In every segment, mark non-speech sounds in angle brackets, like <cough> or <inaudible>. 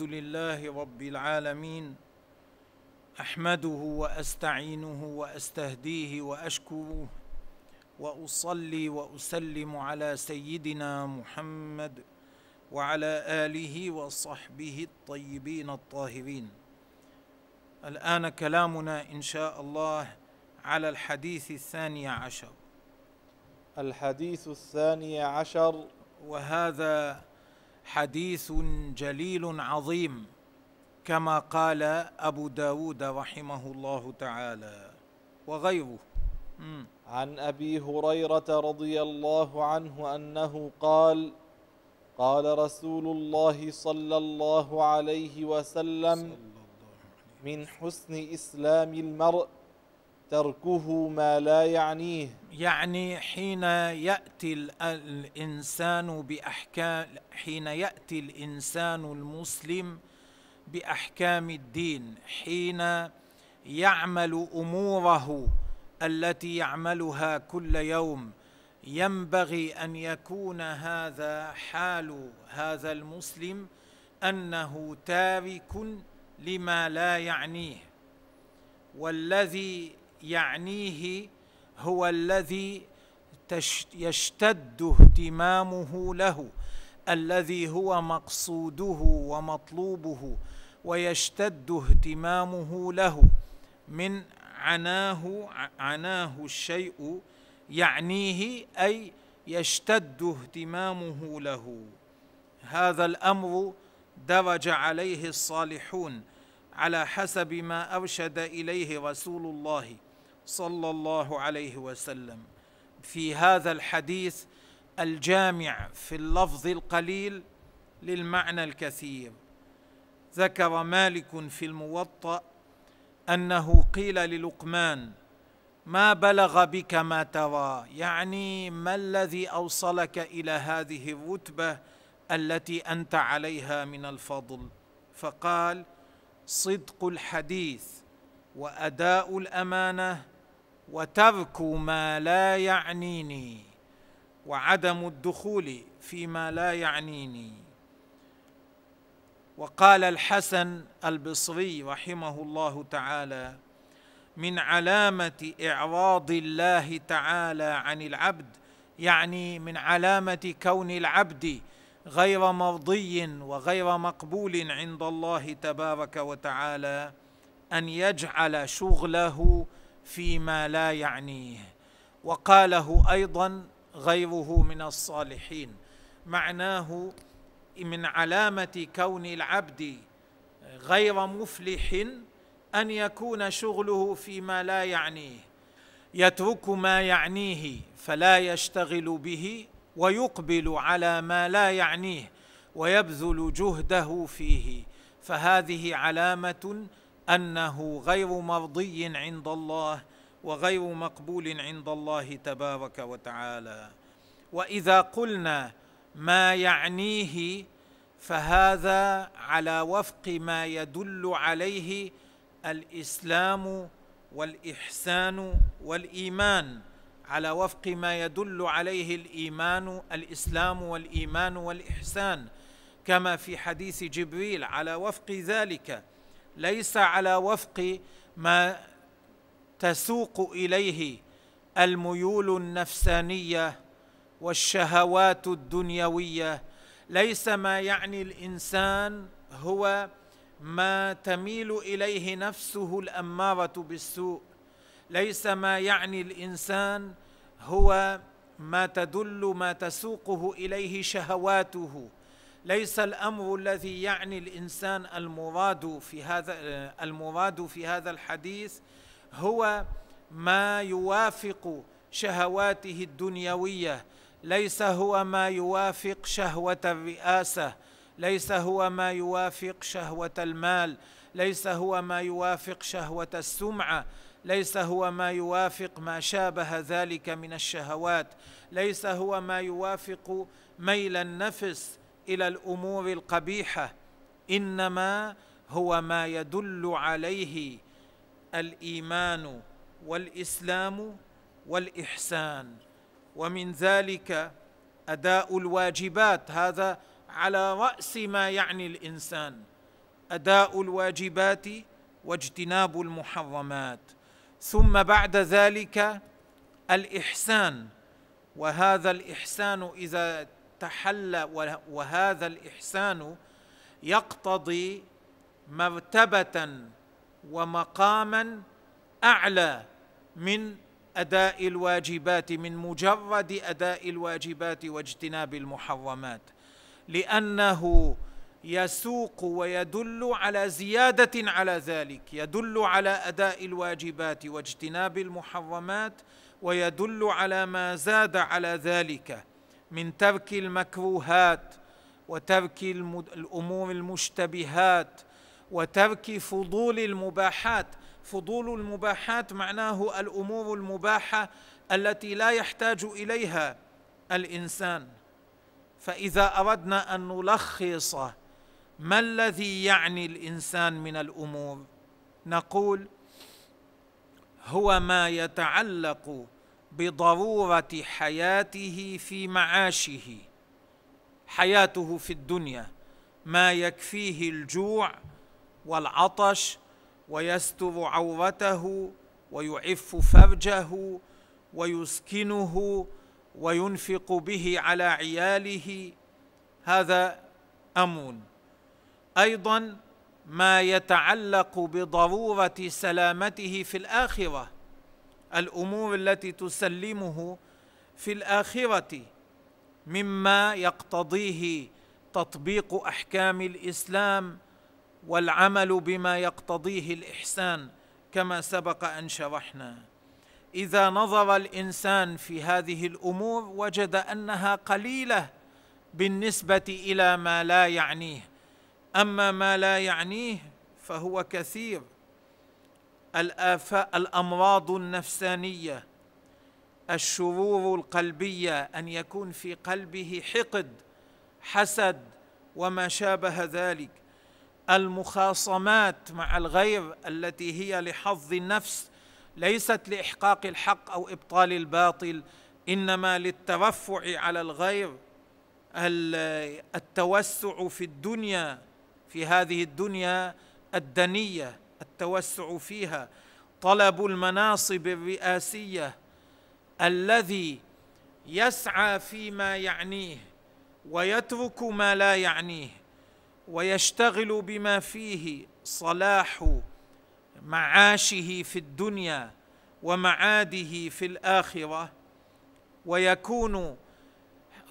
الحمد لله رب العالمين أحمده وأستعينه وأستهديه وأشكره وأصلي وأسلم على سيدنا محمد وعلى آله وصحبه الطيبين الطاهرين. الآن كلامنا إن شاء الله على الحديث الثاني عشر. الحديث الثاني عشر. وهذا حديث جليل عظيم كما قال أبو داود رحمه الله تعالى وغيره. عن أبي هريرة رضي الله عنه أنه قال قال رسول الله صلى الله عليه وسلم من حسن إسلام المرء تركه ما لا يعنيه. يعني حين يأتي ال- الإنسان بأحكام حين يأتي الإنسان المسلم بأحكام الدين حين يعمل أموره التي يعملها كل يوم ينبغي أن يكون هذا حال هذا المسلم أنه تارك لما لا يعنيه. والذي يعنيه هو الذي يشتد اهتمامه له الذي هو مقصوده ومطلوبه ويشتد اهتمامه له. من عناه عناه الشيء يعنيه أي يشتد اهتمامه له. هذا الأمر درج عليه الصالحون على حسب ما أرشد إليه رسول الله. صلى الله عليه وسلم. في هذا الحديث الجامع في اللفظ القليل للمعنى الكثير. ذكر مالك في الموطأ أنه قيل للقمان ما بلغ بك ما ترى يعني ما الذي أوصلك إلى هذه الرتبة التي أنت عليها من الفضل؟ فقال صدق الحديث وأداء الأمانة وترك ما لا يعنيني وعدم الدخول فيما لا يعنيني. وقال الحسن البصري رحمه الله تعالى من علامة إعراض الله تعالى عن العبد يعني من علامة كون العبد غير مرضي وغير مقبول عند الله تبارك وتعالى أن يجعل شغله فيما لا يعنيه. وقاله أيضا غيره من الصالحين معناه من علامة كون العبد غير مفلح أن يكون شغله فيما لا يعنيه. يترك ما يعنيه فلا يشتغل به ويقبل على ما لا يعنيه ويبذل جهده فيه. فهذه علامة أنه غير مرضي عند الله وغير مقبول عند الله تبارك وتعالى. وإذا قلنا ما يعنيه فهذا على وفق ما يدل عليه الإسلام والإحسان والإيمان. على وفق ما يدل عليه الإيمان الإسلام والإيمان والإحسان. كما في حديث جبريل على وفق ذلك. ليس على وفق ما تسوق إليه الميول النفسانية والشهوات الدنيوية. ليس ما يعني الإنسان هو ما تميل إليه نفسه الأمارة بالسوء. ليس ما يعني الإنسان هو ما تدل ما تسوقه إليه شهواته. ليس الأمر الذي يعني الإنسان المراد في هذا المراد في هذا الحديث هو ما يوافق شهواته الدنيوية. ليس هو ما يوافق شهوة الرئاسة. ليس هو ما يوافق شهوة المال. ليس هو ما يوافق شهوة السمعة. ليس هو ما يوافق ما شابه ذلك من الشهوات. ليس هو ما يوافق ميل النفس. إلى الأمور القبيحة إنما هو ما يدل عليه الإيمان والإسلام والإحسان. ومن ذلك أداء الواجبات هذا على رأس ما يعني الإنسان. أداء الواجبات واجتناب المحرمات. ثم بعد ذلك الإحسان. وهذا الإحسان إذا تحلى وهذا الإحسان يقتضي مرتبة ومقاما أعلى من أداء الواجبات من مجرد أداء الواجبات واجتناب المحرمات. لأنه يسوق ويدل على زيادة على ذلك. يدل على أداء الواجبات واجتناب المحرمات ويدل على ما زاد على ذلك. من ترك المكروهات وترك الأمور المشتبهات وترك فضول المباحات. فضول المباحات معناه الأمور المباحة التي لا يحتاج إليها الإنسان. فإذا أردنا أن نلخص ما الذي يعني الإنسان من الأمور نقول هو ما يتعلق بضرورة حياته في معاشه. حياته في الدنيا ما يكفيه الجوع والعطش ويستر عورته ويعف فرجه ويسكنه وينفق به على عياله. هذا أمر. أيضا ما يتعلق بضرورة سلامته في الآخرة. الأمور التي تسلمه في الآخرة مما يقتضيه تطبيق أحكام الإسلام والعمل بما يقتضيه الإحسان كما سبق أن شرحنا. إذا نظر الإنسان في هذه الأمور وجد أنها قليلة بالنسبة إلى ما لا يعنيه. أما ما لا يعنيه فهو كثير. الآفاء الأمراض النفسانية الشرور القلبية أن يكون في قلبه حقد حسد وما شابه ذلك. المخاصمات مع الغير التي هي لحظ النفس ليست لإحقاق الحق أو إبطال الباطل إنما للترفع على الغير التوسع في الدنيا في هذه الدنيا الدنية. التوسع فيها طلب المناصب الرئاسية الذي يسعى فيما يعنيه ويترك ما لا يعنيه ويشتغل بما فيه صلاح معاشه في الدنيا ومعاده في الآخرة ويكون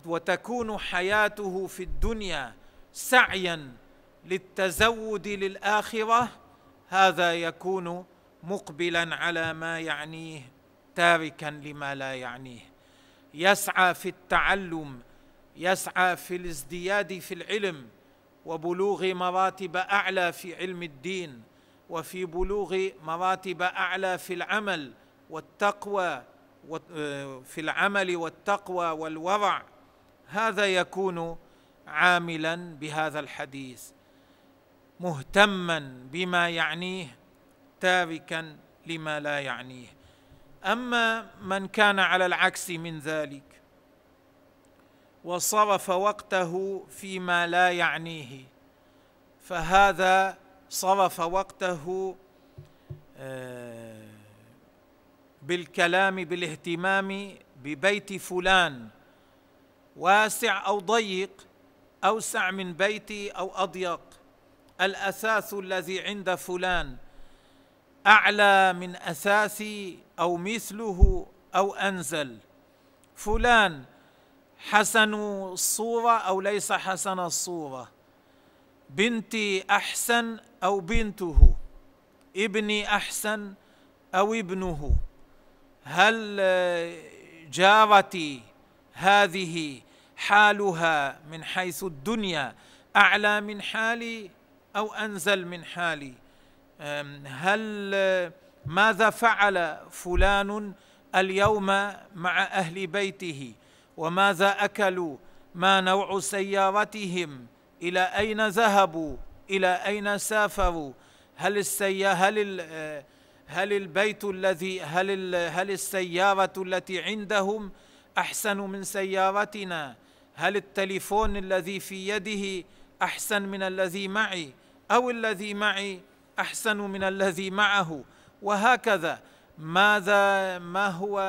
وتكون حياته في الدنيا سعيا للتزود للآخرة هذا يكون مقبلا على ما يعنيه تاركا لما لا يعنيه. يسعى في التعلم يسعى في الازدياد في العلم وبلوغ مراتب أعلى في علم الدين وفي بلوغ مراتب أعلى في العمل والتقوى في العمل والتقوى والورع هذا يكون عاملا بهذا الحديث. مهتما بما يعنيه تاركا لما لا يعنيه. أما من كان على العكس من ذلك وصرف وقته فيما لا يعنيه فهذا صرف وقته آه، بالكلام بالاهتمام ببيت فلان واسع أو ضيق أوسع من بيتي أو أضيق. الاثاث الذي عند فلان أعلى من اثاثي أو مثله أو أنزل. فلان حسن الصورة أو ليس حسن الصورة. بنتي أحسن أو بنته. ابني أحسن أو ابنه. هل جارتي هذه حالها من حيث الدنيا أعلى من حالي؟ أو أنزل من حالي. هل ماذا فعل فلان اليوم مع أهل بيته؟ وماذا أكلوا؟ ما نوع سيارتهم؟ إلى أين ذهبوا؟ إلى أين سافروا؟ هل السيا هل هل البيت الذي هل هل السيارة التي عندهم أحسن من سيارتنا؟ هل التليفون الذي في يده أحسن من الذي معي؟ أو الذي معي أحسن من الذي معه. وهكذا. ماذا؟ ما هو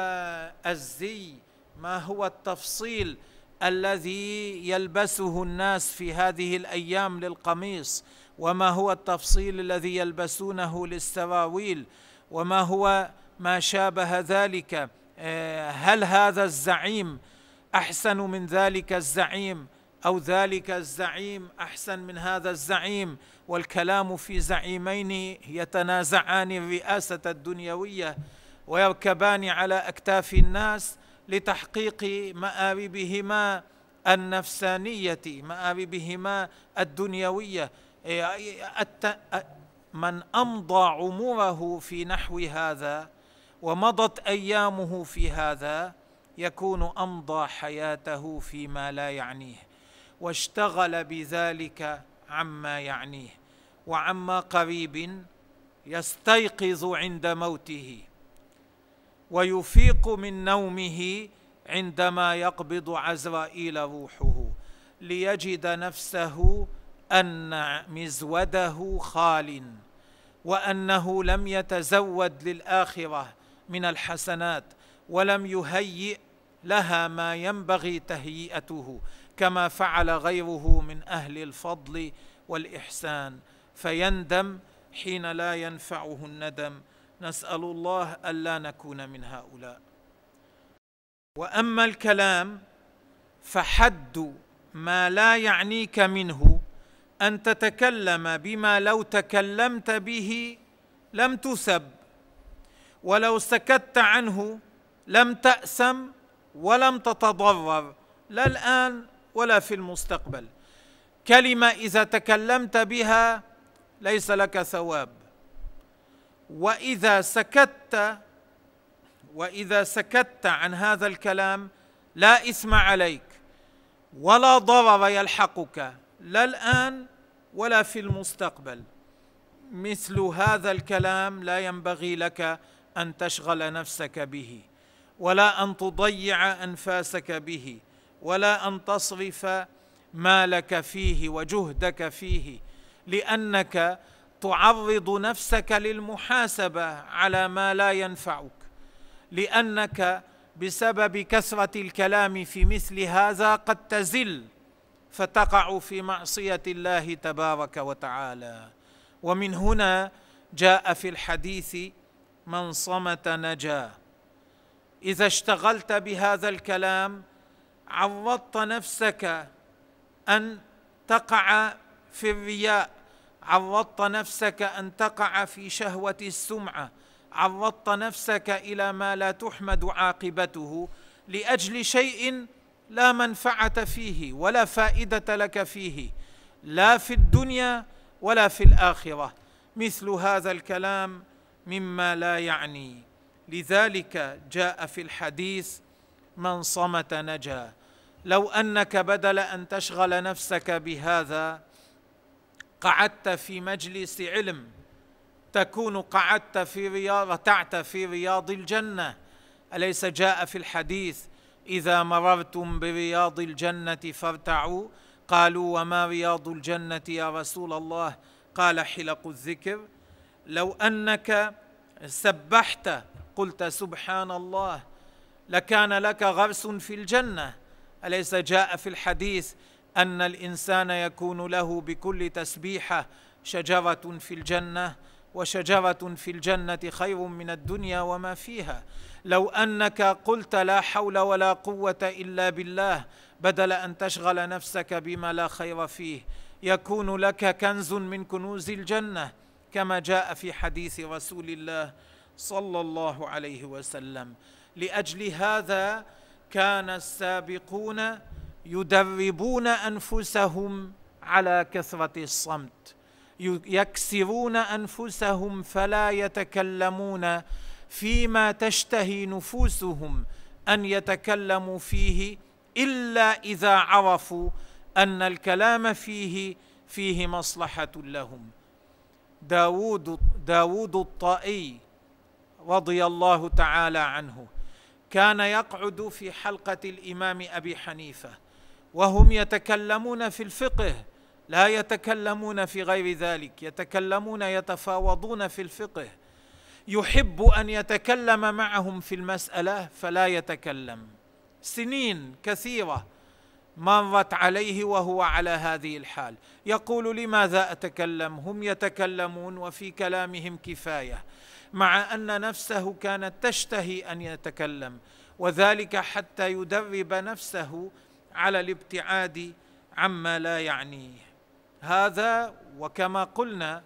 الزي؟ ما هو التفصيل الذي يلبسه الناس في هذه الأيام للقميص؟ وما هو التفصيل الذي يلبسونه للسراويل وما هو ما شابه ذلك؟ آه، هل هذا الزعيم أحسن من ذلك الزعيم؟ أو ذلك الزعيم أحسن من هذا الزعيم والكلام في زعيمين يتنازعان الرئاسة الدنيوية ويركبان على أكتاف الناس لتحقيق مآربهما النفسانية مآربهما الدنيوية. من أمضى عمره في نحو هذا ومضت أيامه في هذا يكون أمضى حياته فيما لا يعنيه. واشتغل بذلك عما يعنيه وعما قريب يستيقظ عند موته ويفيق من نومه عندما يقبض عزرائيل روحه ليجد نفسه أن مزوده خال وأنه لم يتزود للآخرة من الحسنات ولم يهيئ لها ما ينبغي تهيئته. كما فعل غيره من أهل الفضل والإحسان. فيندم حين لا ينفعه الندم. نسأل الله ألا نكون من هؤلاء. وأما الكلام فحد ما لا يعنيك منه أن تتكلم بما لو تكلمت به لم تسب ولو سكت عنه لم تأسم ولم تتضرر. لا الآن ولا في المستقبل. كلمة إذا تكلمت بها ليس لك ثواب. وإذا سكت وإذا سكت عن هذا الكلام لا إثم عليك ولا ضرر يلحقك لا الآن ولا في المستقبل. مثل هذا الكلام لا ينبغي لك أن تشغل نفسك به ولا أن تضيع أنفاسك به. ولا أن تصرف مالك فيه وجهدك فيه لأنك تعرض نفسك للمحاسبة على ما لا ينفعك. لأنك بسبب كثرة الكلام في مثل هذا قد تزل فتقع في معصية الله تبارك وتعالى. ومن هنا جاء في الحديث من صمت نجا. إذا اشتغلت بهذا الكلام عرضت نفسك أن تقع في الرياء. عرضت نفسك أن تقع في شهوة السمعة. عرضت نفسك إلى ما لا تحمد عاقبته لأجل شيء لا منفعة فيه ولا فائدة لك فيه لا في الدنيا ولا في الآخرة. مثل هذا الكلام مما لا يعني. لذلك جاء في الحديث من صمت نجا لو أنك بدل أن تشغل نفسك بهذا قعدت في مجلس علم تكون قعدت في رياض رتعت في رياض الجنة. أليس جاء في الحديث إذا مررتم برياض الجنة فارتعوا؟ قالوا وما رياض الجنة يا رسول الله؟ قال حلق الذكر. لو أنك سبحت قلت سبحان الله لكان لك غرس في الجنة. أليس جاء في الحديث أن الإنسان يكون له بكل تسبيحة شجرة في الجنة؟ وشجرة في الجنة خير من الدنيا وما فيها. لو أنك قلت لا حول ولا قوة إلا بالله بدل أن تشغل نفسك بما لا خير فيه. يكون لك كنز من كنوز الجنة كما جاء في حديث رسول الله صلى الله عليه وسلم. لأجل هذا كان السابقون يدربون أنفسهم على كثرة الصمت. يكسرون أنفسهم فلا يتكلمون فيما تشتهي نفوسهم أن يتكلموا فيه إلا إذا عرفوا أن الكلام فيه فيه مصلحة لهم. داود داود الطائي رضي الله تعالى عنه كان يقعد في حلقة الإمام أبي حنيفة وهم يتكلمون في الفقه لا يتكلمون في غير ذلك يتكلمون يتفاوضون في الفقه. يحب أن يتكلم معهم في المسألة فلا يتكلم. سنين كثيرة مرت عليه وهو على هذه الحال. يقول لماذا أتكلم؟ هم يتكلمون وفي كلامهم كفاية. مع أن نفسه كانت تشتهي أن يتكلم وذلك حتى يدرب نفسه على الابتعاد عما لا يعنيه. هذا وكما قلنا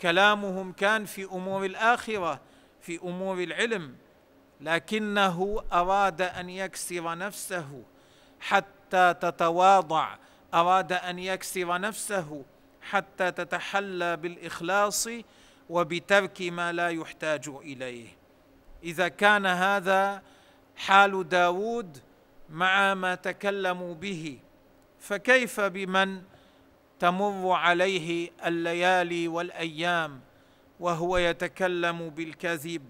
كلامهم كان في أمور الآخرة في أمور العلم لكنه أراد أن يكسر نفسه حتى تتواضع أراد أن يكسر نفسه حتى تتحلى بالإخلاص وبترك ما لا يحتاج إليه. إذا كان هذا حال داود مع ما تكلموا به فكيف بمن تمر عليه الليالي والأيام وهو يتكلم بالكذب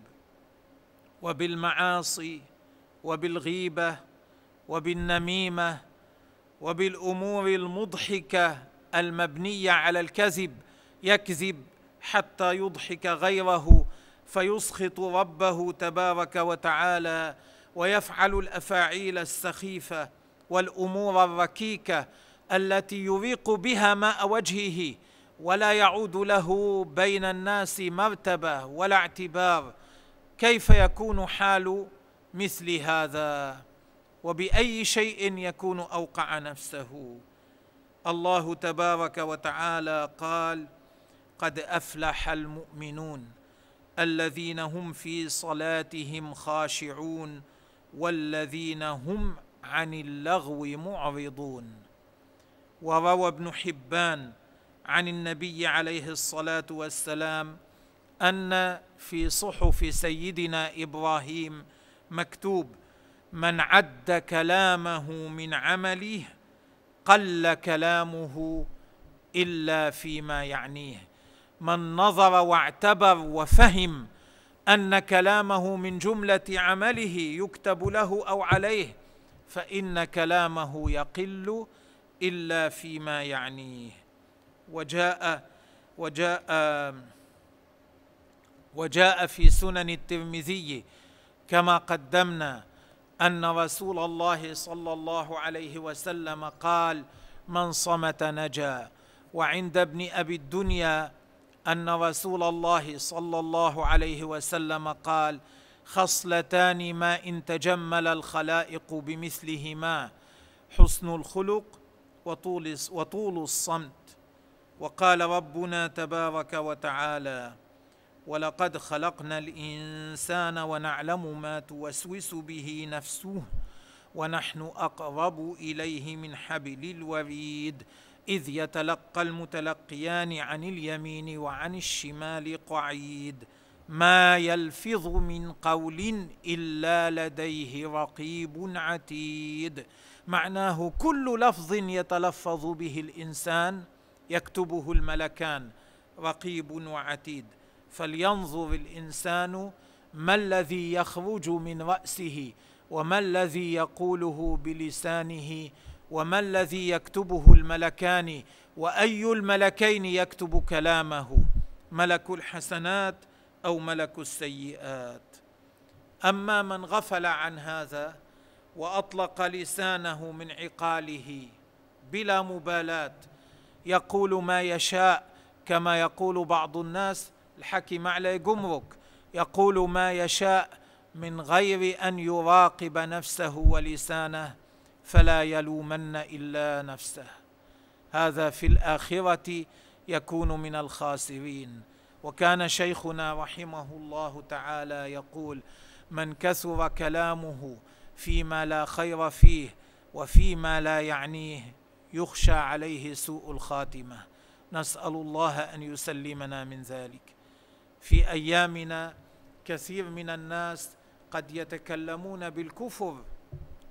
وبالمعاصي وبالغيبة وبالنميمة وبالأمور المضحكة المبنية على الكذب يكذب حتى يضحك غيره فيسخط ربه تبارك وتعالى ويفعل الأفاعيل السخيفة والأمور الركيكة التي يريق بها ماء وجهه ولا يعود له بين الناس مرتبة ولا اعتبار. كيف يكون حال مثل هذا؟ وبأي شيء يكون أوقع نفسه؟ الله تبارك وتعالى قال قد أفلح المؤمنون الذين هم في صلاتهم خاشعون والذين هم عن اللغو معرضون. وروى ابن حبان عن النبي عليه الصلاة والسلام أن في صحف سيدنا إبراهيم مكتوب من عد كلامه من عمله قل كلامه إلا فيما يعنيه من نظر واعتبر وفهم أن كلامه من جملة عمله يكتب له أو عليه فإن كلامه يقل إلا فيما يعنيه. وجاء وجاء وجاء في سنن الترمذي كما قدمنا أن رسول الله صلى الله عليه وسلم قال من صمت نجا وعند ابن أبي الدنيا أن رسول الله صلى الله عليه وسلم قال خصلتان ما إن تجمل الخلائق بمثلهما حسن الخلق وطول وطول الصمت. وقال ربنا تبارك وتعالى ولقد خلقنا الإنسان ونعلم ما توسوس به نفسه ونحن أقرب إليه من حبل الوريد. إذ يتلقى المتلقيان عن اليمين وعن الشمال قعيد. ما يلفظ من قول إلا لديه رقيب عتيد. معناه كل لفظ يتلفظ به الإنسان يكتبه الملكان رقيب وعتيد. فلينظر الإنسان ما الذي يخرج من رأسه وما الذي يقوله بلسانه وما الذي يكتبه الملكان وأي الملكين يكتب كلامه؟ ملك الحسنات أو ملك السيئات. أما من غفل عن هذا وأطلق لسانه من عقاله بلا مبالاة يقول ما يشاء كما يقول بعض الناس الحكي عليه جمرك يقول ما يشاء من غير أن يراقب نفسه ولسانه. فلا يلومن إلا نفسه. هذا في الآخرة يكون من الخاسرين. وكان شيخنا رحمه الله تعالى يقول من كثر كلامه فيما لا خير فيه وفيما لا يعنيه يخشى عليه سوء الخاتمة. نسأل الله أن يسلمنا من ذلك. في أيامنا كثير من الناس قد يتكلمون بالكفر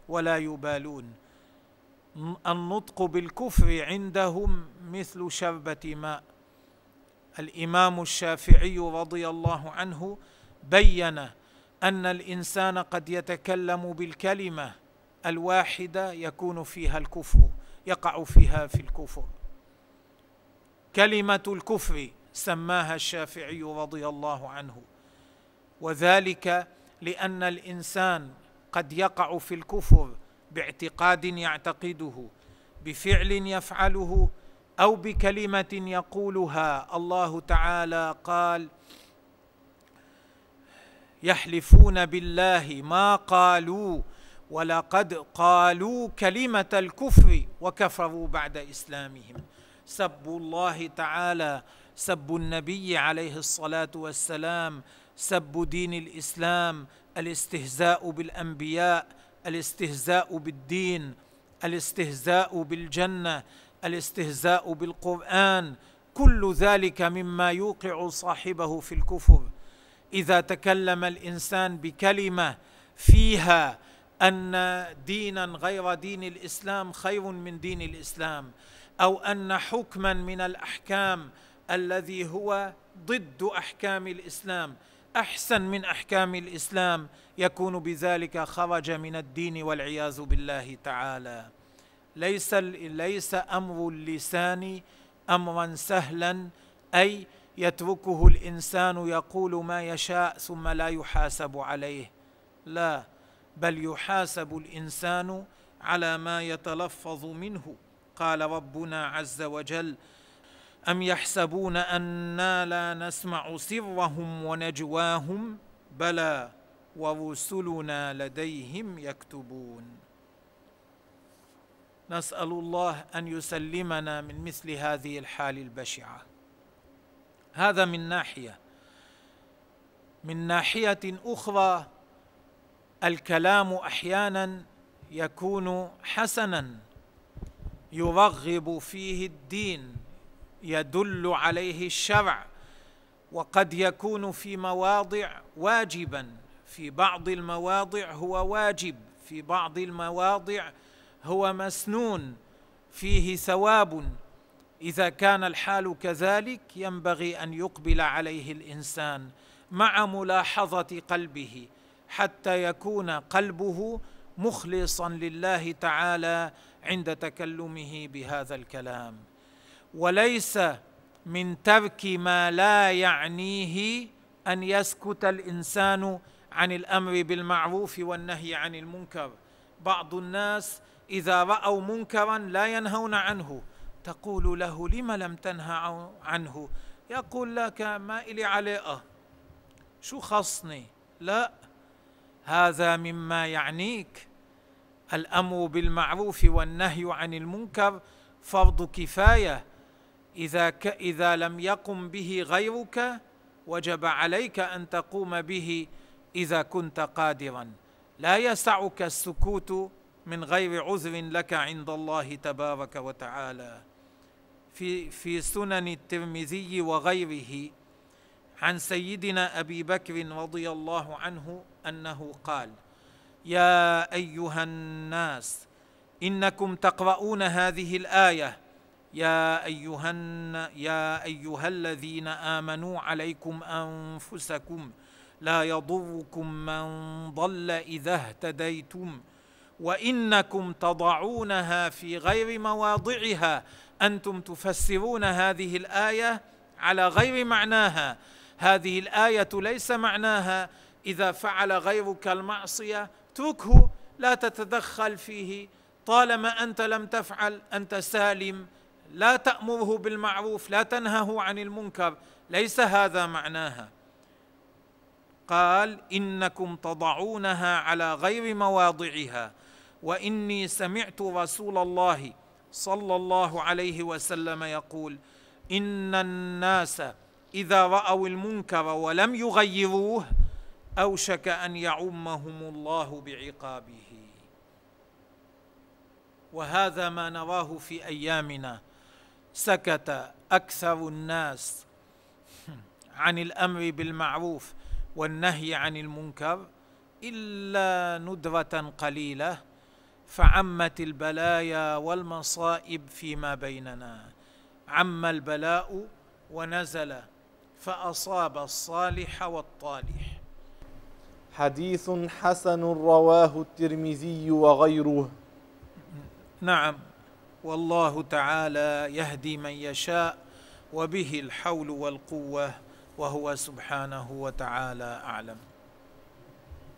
ولا يبالون. النطق بالكفر عندهم مثل شربة ماء. الإمام الشافعي رضي الله عنه بين أن الإنسان قد يتكلم بالكلمة الواحدة يكون فيها الكفر يقع فيها في الكفر. كلمة الكفر سماها الشافعي رضي الله عنه وذلك لأن الإنسان قد يقع في الكفر باعتقاد يعتقده بفعل يفعله أو بكلمة يقولها. الله تعالى قال يحلفون بالله ما قالوا ولقد قالوا كلمة الكفر وكفروا بعد إسلامهم. سبوا الله تعالى سبوا النبي عليه الصلاة والسلام سب دين الإسلام الاستهزاء بالأنبياء الاستهزاء بالدين الاستهزاء بالجنة الاستهزاء بالقرآن كل ذلك مما يوقع صاحبه في الكفر. إذا تكلم الإنسان بكلمة فيها أن دينا غير دين الإسلام خير من دين الإسلام أو أن حكما من الأحكام الذي هو ضد أحكام الإسلام أحسن من أحكام الإسلام يكون بذلك خرج من الدين والعياذ بالله تعالى. ليس ليس أمر اللسان امرا سهلا أي يتركه الإنسان يقول ما يشاء ثم لا يحاسب عليه. لا بل يحاسب الإنسان على ما يتلفظ منه. قال ربنا عز وجل أم يحسبون أنا لا نسمع سرهم ونجواهم؟ بلى ورسلنا لديهم يكتبون. نسأل الله أن يسلمنا من مثل هذه الحال البشعة. هذا من ناحية. من ناحية أخرى الكلام أحيانا يكون حسنا يرغب فيه الدين. يدل عليه الشرع وقد يكون في مواضع واجبا. في بعض المواضع هو واجب في بعض المواضع هو مسنون فيه ثواب. إذا كان الحال كذلك ينبغي أن يقبل عليه الإنسان مع ملاحظة قلبه حتى يكون قلبه مخلصا لله تعالى عند تكلمه بهذا الكلام. وليس من ترك ما لا يعنيه أن يسكت الإنسان عن الأمر بالمعروف والنهي عن المنكر. بعض الناس إذا رأوا منكرا لا ينهون عنه. تقول له لم لم تنهى عنه؟ يقول لك ما إلي عليه شو خصني؟ لا هذا مما يعنيك. الأمر بالمعروف والنهي عن المنكر فرض كفاية. إذا ك إذا لم يقم به غيرك وجب عليك أن تقوم به إذا كنت قادرا. لا يسعك السكوت من غير عذر لك عند الله تبارك وتعالى. في في سنن الترمذي وغيره عن سيدنا أبي بكر رضي الله عنه أنه قال يا أيها الناس إنكم تقرؤون هذه الآية يا ايها يا ايها الذين آمنوا عليكم أنفسكم لا يضركم من ضل إذا اهتديتم وإنكم تضعونها في غير مواضعها. أنتم تفسرون هذه الآية على غير معناها. هذه الآية ليس معناها. إذا فعل غيرك المعصية اتركه لا تتدخل فيه. طالما أنت لم تفعل أنت سالم. لا تأمره بالمعروف لا تنهه عن المنكر. ليس هذا معناها. قال إنكم تضعونها على غير مواضعها. وإني سمعت رسول الله صلى الله عليه وسلم يقول إن الناس إذا رأوا المنكر ولم يغيروه أوشك أن يعمهم الله بعقابه. وهذا ما نراه في أيامنا. سكت أكثر الناس <laughs> عن الأمر بالمعروف والنهي عن المنكر إلا ندرة قليلة فعمت البلايا والمصائب فيما بيننا. عم البلاء ونزل فأصاب الصالح والطالح. حديث حسن رواه الترمذي وغيره. نعم. والله تعالى يهدي من يشاء وبه الحول والقوة وهو سبحانه وتعالى أعلم.